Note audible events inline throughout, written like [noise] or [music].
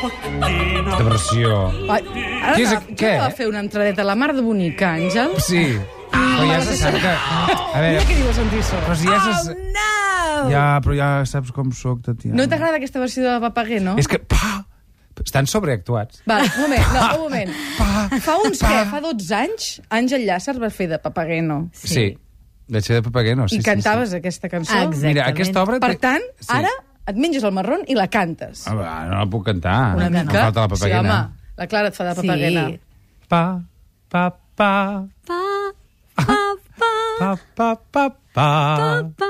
De versió. Ai, ara Qui és- va- què? va fer una entradeta a la mar de bonica, Àngel. Sí. Però ja se sap que... A Mira veure, què diu el sentir so. però si ja se... No! Ja, però ja saps com sóc, Tatiana. No t'agrada aquesta versió de Papaguer, no? És que... Pa! Estan sobreactuats. Va, un moment, no, un moment. [laughs] Fa uns, què, fa 12 anys, Àngel Llàcer va fer de Papageno. Sí. sí. Vaig fer de Papageno, sí, I sí, cantaves sí. aquesta cançó. Exacte. Mira, aquesta obra... Per té- tant, Sí. ara et menges el marrón i la cantes. Ah, va, no la puc cantar. Una Em mica. falta la Sí, Papagena. home, la Clara et fa de Papagena. Sí. Pa, pa, pa, Pa, pa, pa, pa, pa, pa, pa. pa, pa,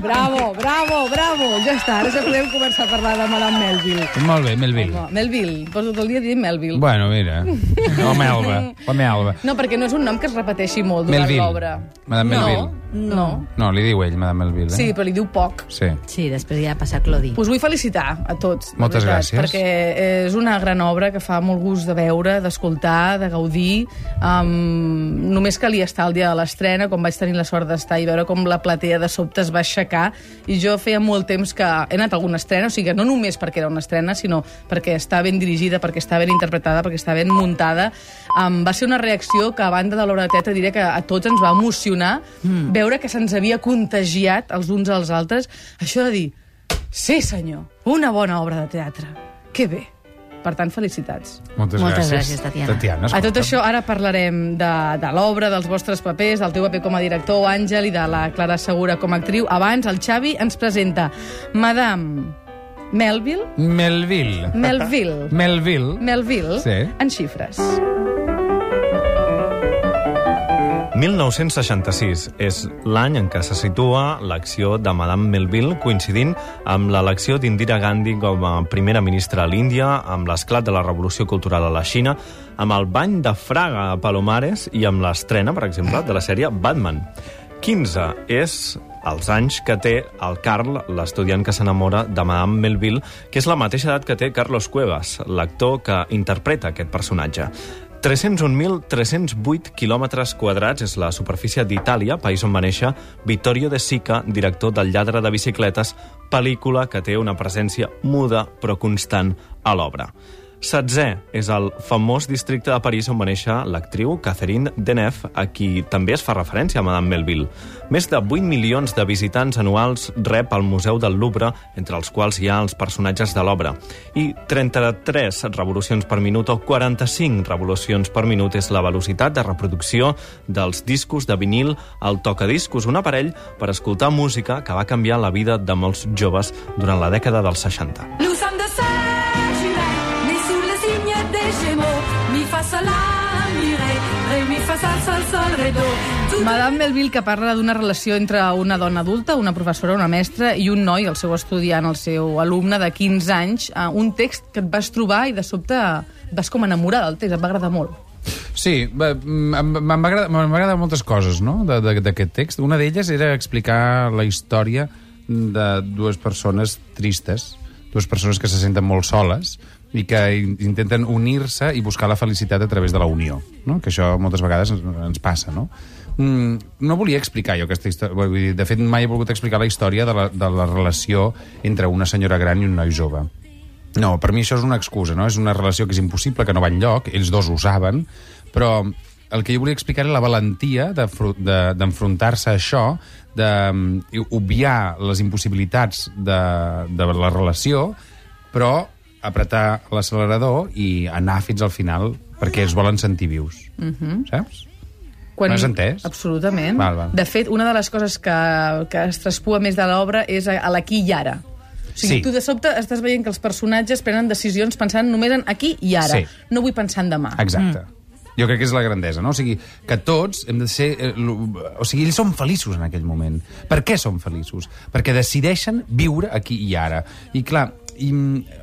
Bravo, bravo, bravo. Ja està, ara ja podem començar a parlar de Madame Melville. Molt bé, Melville. No, Melville, poso tot el dia dient Melville. Bueno, mira. O Melba. O Melba. No, perquè no és un nom que es repeteixi molt durant Melville. l'obra. Madame no, Melville. No. No, li diu ell, Madame Melville. Eh? Sí, però li diu poc. Sí. Sí, després ja passa a Clodí. Us vull felicitar a tots. de Moltes veritat, gràcies. Perquè és una gran obra que fa molt gust de veure, d'escoltar, de gaudir. Um, només calia estar el dia de l'estrena, com vaig tenir la sort d'estar i veure com la platea de sobte es va aixecar. I jo feia molt temps que he anat a alguna estrena, o sigui, no només perquè era una estrena, sinó perquè està ben dirigida, perquè està ben interpretada, perquè està ben muntada. Um, va ser una reacció que, a banda de l'obra de teatre, diré que a tots ens va emocionar mm. veure que se'ns havia contagiat els uns als altres. Això de dir, Sí, senyor. Una bona obra de teatre. Que bé. Per tant, felicitats. Moltes, Moltes gràcies. gràcies, Tatiana. Tatiana, A tot això, ara parlarem de, de l'obra, dels vostres papers, del teu paper com a director, Àngel, i de la Clara Segura com a actriu. Abans, el Xavi ens presenta Madame Melville, Melville. Melville, Melville. Melville, Sí. en xifres. 1966 és l'any en què se situa l'acció de Madame Melville, coincidint amb l'elecció d'Indira Gandhi com a primera ministra a l'Índia, amb l'esclat de la revolució cultural a la Xina, amb el bany de Fraga a Palomares i amb l'estrena, per exemple, de la sèrie Batman. 15 és els anys que té el Carl, l'estudiant que s'enamora de Madame Melville, que és la mateixa edat que té Carlos Cuevas, l'actor que interpreta aquest personatge. 301.308 quilòmetres quadrats és la superfície d'Itàlia, país on va néixer Vittorio De Sica, director del Lladre de bicicletes, pel·lícula que té una presència muda però constant a l'obra. Setzè és el famós districte de París on va néixer l'actriu Catherine Deneuve, a qui també es fa referència a Madame Melville. Més de 8 milions de visitants anuals rep el Museu del Louvre, entre els quals hi ha els personatges de l'obra. I 33 revolucions per minut o 45 revolucions per minut és la velocitat de reproducció dels discos de vinil al tocadiscos, un aparell per escoltar música que va canviar la vida de molts joves durant la dècada dels 60. Nous sommes de fa sol la mi ré, ré mi fa sol sol sol ré do. Tout Madame Melville, que parla d'una relació entre una dona adulta, una professora, una mestra, i un noi, el seu estudiant, el seu alumne de 15 anys, un text que et vas trobar i de sobte vas com enamorar del text, et va agradar molt. Sí, va- m- em- m'han agradat, m'han agradat moltes coses no? d'aquest text. Una d'elles era explicar la història de dues persones tristes, dues persones que se senten molt soles i que in- intenten unir-se i buscar la felicitat a través de la unió, no? que això moltes vegades ens, ens passa. No? Mm, no volia explicar jo aquesta història, de fet mai he volgut explicar la història de la, de la relació entre una senyora gran i un noi jove. No, per mi això és una excusa, no? És una relació que és impossible, que no va enlloc, ells dos ho saben, però el que jo volia explicar era la valentia d'enfro- de- d'enfrontar-se a això, d'obviar les impossibilitats de, de la relació, però apretar l'accelerador i anar fins al final perquè els volen sentir vius. Mm -hmm. Saps? Quan... M'has entès? Absolutament. Val, val. De fet, una de les coses que, que es traspua més de l'obra és a, a l'aquí i ara. O sigui, Sí. tu de sobte estàs veient que els personatges prenen decisions pensant només en aquí i ara. Sí. No vull pensar en demà. Exacte. Mm. Jo crec que és la grandesa, no? O sigui, que tots hem de ser... eh, O sigui, ells són feliços en aquell moment. Per què són feliços? Perquè decideixen viure aquí i ara. I clar, i,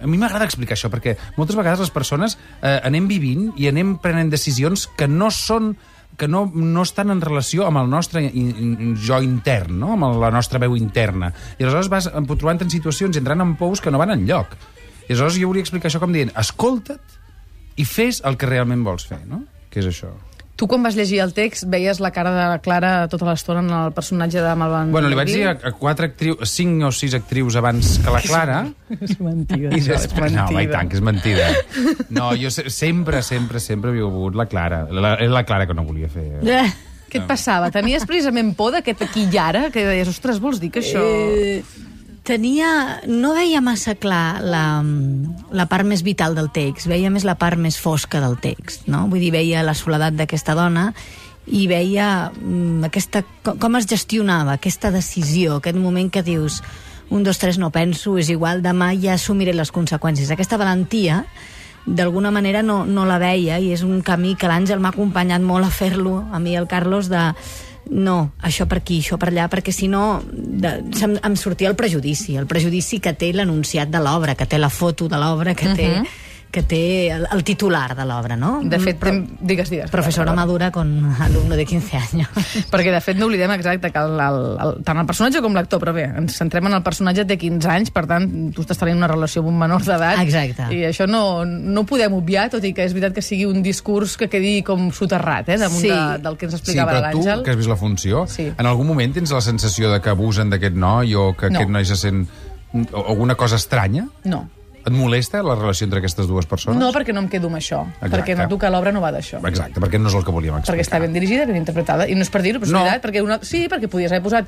a mi m'agrada explicar això, perquè moltes vegades les persones eh, anem vivint i anem prenent decisions que no són que no, no estan en relació amb el nostre in, in, jo intern, no? amb la nostra veu interna. I aleshores vas trobant en situacions i entrant en pous que no van enlloc. I aleshores jo volia explicar això com dient, escolta't i fes el que realment vols fer, no? Què és això? Tu, quan vas llegir el text, veies la cara de la Clara tota l'estona en el personatge de Malvan Bueno, li vaig dir a, a quatre actrius, cinc o sis actrius abans que la Clara... [laughs] És mentida, I és després, mentida. no, i tant, que és mentida. No, jo se, sempre, sempre, sempre havia volgut la Clara. La, és la Clara que no volia fer. Eh, Què et passava? Tenies precisament por d'aquest aquí i ara? Que deies, ostres, vols dir que això... Eh, tenia... No veia massa clar la, la part més vital del text, veia més la part més fosca del text, no? Vull dir, veia la soledat d'aquesta dona i veia mm, aquesta, com, es gestionava aquesta decisió, aquest moment que dius un, dos, tres, no penso, és igual, demà ja assumiré les conseqüències. Aquesta valentia, d'alguna manera no, no la veia i és un camí que l'Àngel m'ha acompanyat molt a fer-lo, a mi al Carlos, de no, això per aquí, això per allà, perquè si no de, se'm, em sortia el prejudici, el prejudici que té l'anunciat de l'obra, que té la foto de l'obra, que, té, que té el, el titular de l'obra, no? De fet, Pro- digues, digues. Professora madura con alumno de 15 años. [laughs] Perquè, de fet, no oblidem exacte que el, el, el, tant el personatge com l'actor, però bé, ens centrem en el personatge de 15 anys, per tant, tu estàs tenint una relació amb un menor d'edat. Exacte. I això no, no podem obviar, tot i que és veritat que sigui un discurs que quedi com soterrat, eh, damunt Sí. de, del que ens Sí, explicava però tu, l'Àngel. que has vist la funció, Sí. en algun moment tens la sensació de que abusen d'aquest noi o que No. aquest noi se sent alguna cosa estranya? No. Et molesta la relació entre aquestes dues persones? No, perquè no em quedo amb això. Exacte. Perquè noto que l'obra no va d'això. Exacte, perquè no és el que volíem explicar. Perquè està ben dirigida, ben interpretada. I no és per dir-ho, però és No. veritat, perquè una... sí, perquè podies haver posat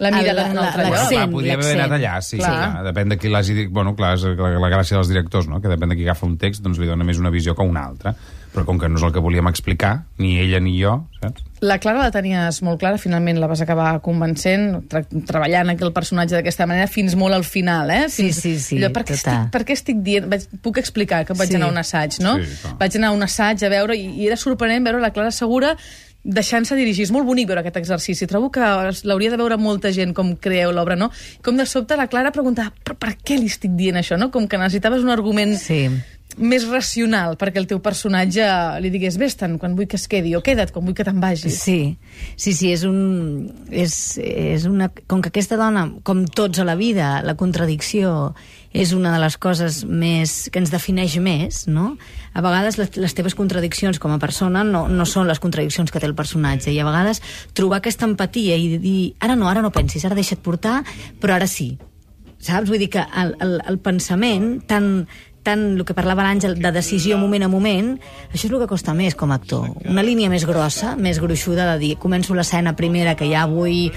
la mirada en un altre lloc. Clar, podria haver anat allà, sí, Clar. clar. clar. Depèn de qui l'hagi dit. Bueno, clar, és la, la gràcia dels directors, no? que depèn de qui agafa un text, doncs li dona més una visió que una altra. Però com que no és el que volíem explicar, ni ella ni jo, saps? La Clara la tenies molt clara, finalment la vas acabar convencent, tra treballant aquell personatge d'aquesta manera fins molt al final, eh? Sí, Fins, sí, sí, allò, per, què total. estic, per què estic dient... Vaig, puc explicar que vaig Sí. anar a un assaig, no? Sí, clar. vaig anar a un assaig a veure, i, i era sorprenent veure la Clara Segura deixant-se dirigir. És molt bonic veure aquest exercici. Trobo que l'hauria de veure molta gent com creeu l'obra, no? Com de sobte la Clara preguntava per, per què li estic dient això, no? Com que necessitaves un argument Sí. Més racional perquè el teu personatge li digués vés-te'n quan vull que es quedi o queda't quan vull que te'n vagis. Sí, sí, sí, és un... És, és una, com que aquesta dona, com tots a la vida, la contradicció és una de les coses més que ens defineix més, no? A vegades les, les teves contradiccions com a persona no, no són les contradiccions que té el personatge i a vegades trobar aquesta empatia i dir ara no, ara no pensis, ara deixa't portar, però ara sí. Saps? Vull dir que el, el, el pensament tan, tan el que parlava l'Àngel de decisió moment a moment, això és el que costa més com a actor. Una línia més grossa, més gruixuda de dir, començo l'escena primera que ja vull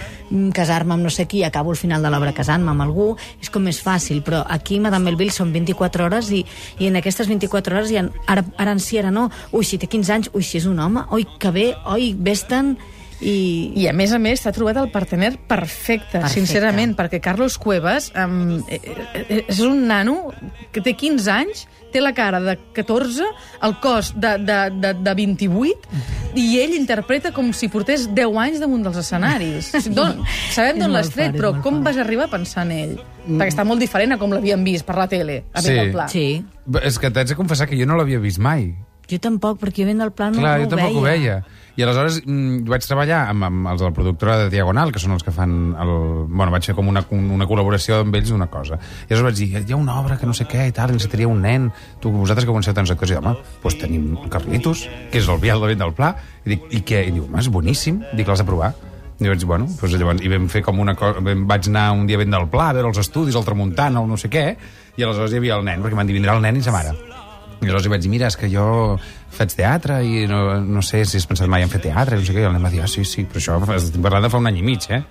casar-me amb no sé qui acabo al final de l'obra casant-me amb algú, és com més fàcil, però aquí Madame Melville són 24 hores i, i en aquestes 24 hores ha, ara, ara en sí, ara no, ui, si té 15 anys, ui, si és un home, oi, que bé, oi, vés-te'n, i... I a més a més t'ha trobat el partener perfecte, Perfecte. sincerament, perquè Carlos Cuevas um, és un nano que té 15 anys, té la cara de 14, el cos de, de, de, de 28, i ell interpreta com si portés 10 anys damunt dels escenaris. [laughs] D'on, sabem d'on l'has tret, però com fort. vas arribar a pensar en ell? Perquè està molt diferent a com l'havíem vist per la tele, a Sí. pla. Sí, És que t'haig de confessar que jo no l'havia vist mai. jo tampoc, perquè jo venint del pla no, Clar, no jo tampoc ho veia. I aleshores mm, vaig treballar amb, amb els de la productora de Diagonal, que són els que fan... El... Bueno, vaig fer com una, una col·laboració amb ells d'una cosa. I aleshores vaig dir, hi ha una obra que no sé què i tal, necessitaria un nen. Tu, vosaltres que coneixeu tants actors, i home, doncs tenim Carlitos, que és el vial de vent del Pla. I dic, i què? I diu, home, és boníssim. Dic, l'has de provar. I vaig bueno, doncs llavors, i vam fer com una cosa... Vaig anar un dia vent del Pla, a veure els estudis, el Tramuntana, el no sé què, i aleshores hi havia el nen, perquè m'han dit, vindrà el nen i sa mare. I li vaig dir, mira, és que jo faig teatre i no, no sé si has pensat mai en fer teatre, i no sé què, i el nen va dir, ah, sí, sí, però això estic parlant de fa un any i mig, eh?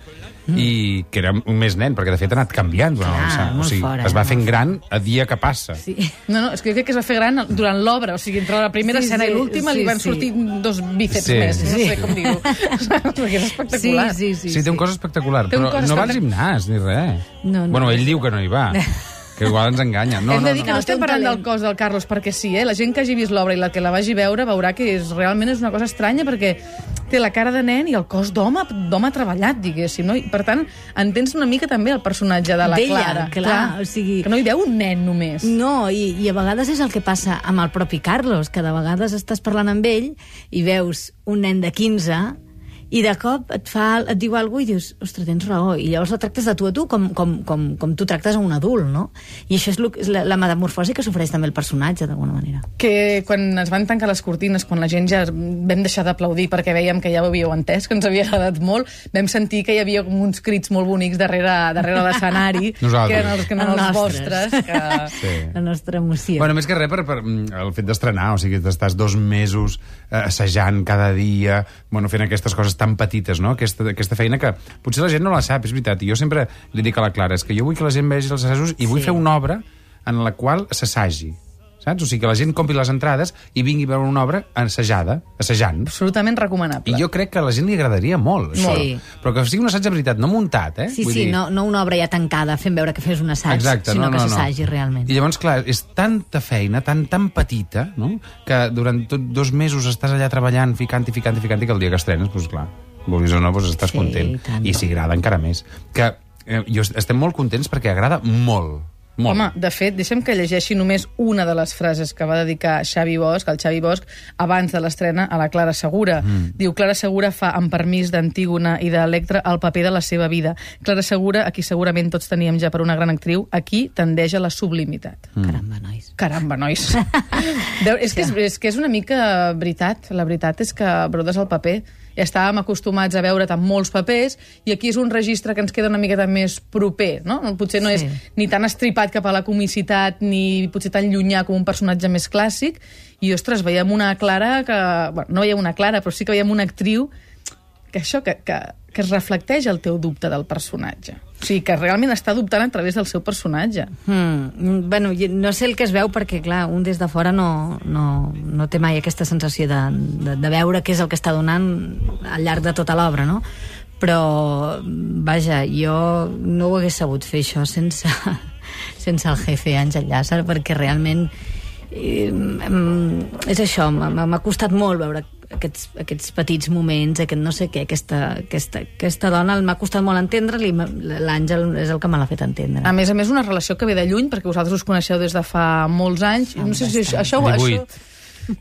Mm. I que era un més nen, perquè de fet ha anat canviant. durant molt o sigui, fora, es va fent gran a dia que passa. Sí. No, no, és que jo crec que es va fer gran durant l'obra, o sigui, entre la primera Sí, escena sí, i l'última sí, li van sí. sortir dos bíceps Sí. més, no Sí. sé com dir-ho. [laughs] [laughs] Perquè és espectacular. Sí, sí, sí. Sí, té un cos espectacular, Té però cos no va al gimnàs ni res. No, no. Bueno, ell diu que no hi va, [laughs] que igual ens enganya. No, Hem no, de dir no. que no, No, estem parlant del cos del Carlos perquè sí, eh? La gent que hagi vist l'obra i la que la vagi veure veurà que és, realment és una cosa estranya perquè té la cara de nen i el cos d'home d'home treballat, diguéssim, no? I, per tant, entens una mica també el personatge de la Clara. clar, o sigui- Que no hi veu un nen només. No, i, i a vegades és el que passa amb el propi Carlos, que de vegades estàs parlant amb ell i veus un nen de 15 i de cop et, fa, et diu alguna cosa i dius, ostres, tens raó, i llavors la tractes de tu a tu com, com, com, com tu tractes a un adult, no? I això és, lo, és la, la metamorfosi que sofreix també el personatge, d'alguna manera. que quan es van tancar les cortines, quan la gent ja vam deixar d'aplaudir perquè veiem que ja ho havíeu entès, que ens havia agradat molt, vam sentir que hi havia com uns crits molt bonics darrere, darrere [laughs] l'escenari, que eren els, que Els eren els vostres. Que... Sí. La nostra emoció. Bueno, més que res per, per mm, el fet d'estrenar, o sigui, estàs dos mesos eh, assajant cada dia, bueno, fent aquestes coses tan petites, no? Aquesta, aquesta feina que potser la gent no la sap, és veritat, i jo sempre li dic a la Clara, és que jo vull que la gent vegi els assajos i vull Sí. fer una obra en la qual s'assagi, saps? O sigui, que la gent compri les entrades i vingui a veure una obra assajada, assajant. Absolutament recomanable. I jo crec que a la gent li agradaria molt, això. Sí. Però que sigui un assaig de veritat, no muntat, eh? Sí, Vull sí, dir- no, no una obra ja tancada fent veure que fes un assaig, Exacte, sinó no, no, que no. s'assagi realment. I llavors, clar, és tanta feina, tan, tan petita, no? que durant tot dos mesos estàs allà treballant, ficant i ficant i ficant, i que el dia que estrenes, doncs clar, vulguis o no, doncs estàs Sí, content. i tant. I si agrada encara més. Que eh, jo, estem molt contents perquè agrada molt. Molt. Home, de fet, deixem que llegeixi només una de les frases que va dedicar Xavi Bosch, el Xavi Bosch, abans de l'estrena a la Clara Segura. Mm. Diu, Clara Segura fa, amb permís d'Antígona i d'Electra, el paper de la seva vida. Clara Segura, a qui segurament tots teníem ja per una gran actriu, aquí tendeix a la sublimitat. Mm. Caramba, nois. Caramba, nois. [laughs] Deu, és, que és, és que és una mica veritat. La veritat és que brodes el paper. Estàvem acostumats a veure tant molts papers i aquí és un registre que ens queda una miqueta més proper, no? Potser no Sí. és ni tan estripat cap a la comicitat ni potser tan llunyà com un personatge més clàssic i, ostres, veiem una Clara que... Bueno, no veiem una Clara, però sí que veiem una actriu que això, que, que, que es reflecteix el teu dubte del personatge. O sigui, que realment està dubtant a través del seu personatge. Mm, bueno, no sé el que es veu perquè, clar, un des de fora no, no, no té mai aquesta sensació de, de, de veure què és el que està donant al llarg de tota l'obra, no? Però, vaja, jo no ho hagués sabut fer això sense, [laughs] sense el jefe Àngel Llàcer, perquè realment eh, és això, m'ha costat molt veure aquests, aquests petits moments, aquest no sé què, aquesta, aquesta, aquesta dona m'ha costat molt entendre-li, l'Àngel és el que me l'ha fet entendre. A més a més, una relació que ve de lluny, perquè vosaltres us coneixeu des de fa molts anys. No sé si això... això, 18. això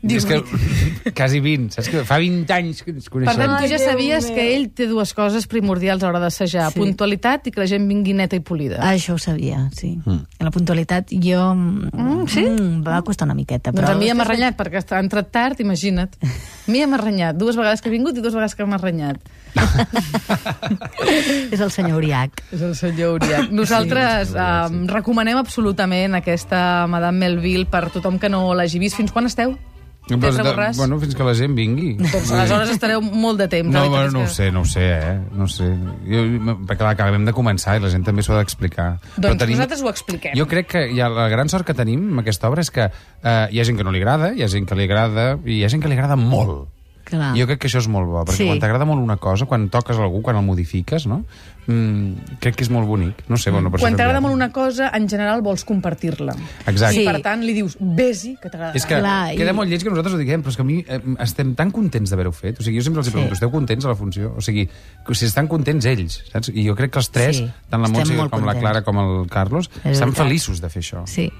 És que [laughs] quasi 20, saps que fa 20 anys que ens per coneixem. tant, tu ja sabies que ell té dues coses primordials a l'hora d'assajar. Sí. Puntualitat i que la gent vingui neta i polida. Ah, això ho sabia, sí. Mm. La puntualitat, jo... Mm, sí? Mm, va costar una miqueta, Doncs però... a mi ja m'ha renyat, perquè està entrat tard, imagina't. A mi ja m'ha renyat. Dues vegades que he vingut i dues vegades que m'ha renyat. [laughs] És el senyor Uriach. És el senyor Uriach. Nosaltres Sí, senyor Uriach, um, recomanem absolutament aquesta Madame Melville per tothom que no l'hagi vist. Fins quan esteu? Però, de- Borràs? bueno, fins que la gent vingui. Doncs aleshores estareu molt de temps. No, veritat bueno, no ho sé, no ho sé, eh? No ho sé. Jo, perquè clar, acabem de començar i la gent també s'ho ha d'explicar. Doncs nosaltres ho expliquem. Jo crec que ja la gran sort que tenim amb aquesta obra és que eh, hi ha gent que no li agrada, hi ha gent que li agrada i hi ha gent que li agrada molt. Clar. Jo crec que això és molt bo, perquè Sí. quan t'agrada molt una cosa, quan toques algú, quan el modifiques, no? Mm, crec que és molt bonic. No sé, bueno, per Quan t'agrada molt una cosa, en general vols compartir-la. Exacte. I Sí. per tant li dius, vés-hi, que t'agrada. És que Clar, i- queda molt lleig que nosaltres ho diguem, però és que a mi eh, estem tan contents d'haver-ho fet. O sigui, jo sempre els Sí. pregunto, esteu contents a la funció? O sigui, que si estan contents ells, saps? I jo crec que els tres, Sí, tant la Montse com la contents. Clara com el Carlos, És estan veritat. feliços de fer això. Sí.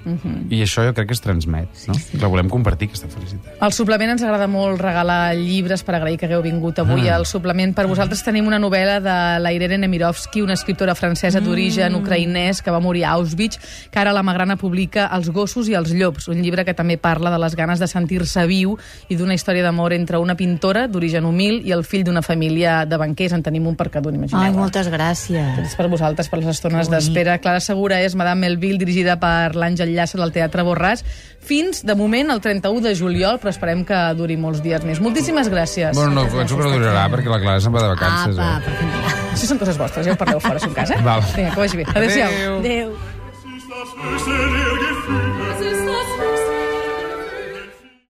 I això jo crec que es transmet, no? La volem compartir, aquesta felicitat. Al suplement ens agrada molt regalar llibres per agrair que hagueu vingut avui Ah. al suplement. Per vosaltres tenim una novel·la de la Irene Nemirovsky, una escriptora francesa d'origen ucraïnès que va morir a Auschwitz, que ara la Magrana publica Els gossos i els llops, un llibre que també parla de les ganes de sentir-se viu i d'una història d'amor entre una pintora d'origen humil i el fill d'una família de banquers. En tenim un per cada un, imagineu. Ai, moltes gràcies. És per vosaltres, per les estones d'espera. Clara Segura és Madame Melville, dirigida per l'Àngel Llàcer del Teatre Borràs, fins, de moment, el 31 de juliol, però esperem que duri molts dies més. Moltíssimes gràcies. Bueno, no, penso que no durarà, perquè la Clara se'n va de vacances. Apa, eh? per fi. Això són coses vostres, ja ho parleu fora, si un cas, eh? Val. Vinga, que vagi bé. Adéu-siau. Adéu. Adéu.